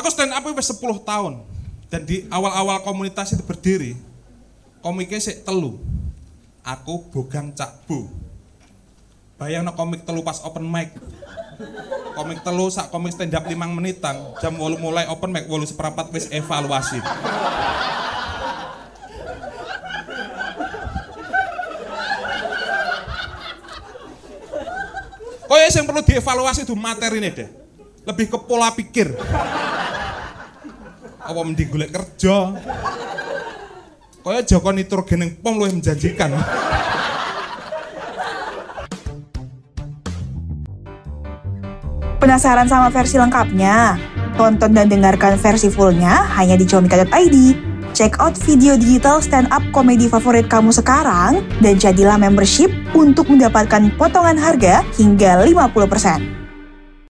Aku stand up wis 10 tahun. Dan di awal-awal komunitas itu berdiri, komiknya sik telu. Aku Bogang Cak Bu. Bayang komik telu pas open mic. Komik telu sak komik stand up 5 menitan, jam 8 mulai open mic 8 seperempat wis evaluasi. Kaya yang perlu dievaluasi itu materi ini deh. Lebih ke pola pikir. Apa mending golek kerja? Kaya Joko Nitrogen pom luwih menjanjikan. Penasaran sama versi lengkapnya? Tonton dan dengarkan versi fullnya hanya di comika.id. Check out video digital stand up komedi favorit kamu sekarang dan jadilah membership untuk mendapatkan potongan harga hingga 50%.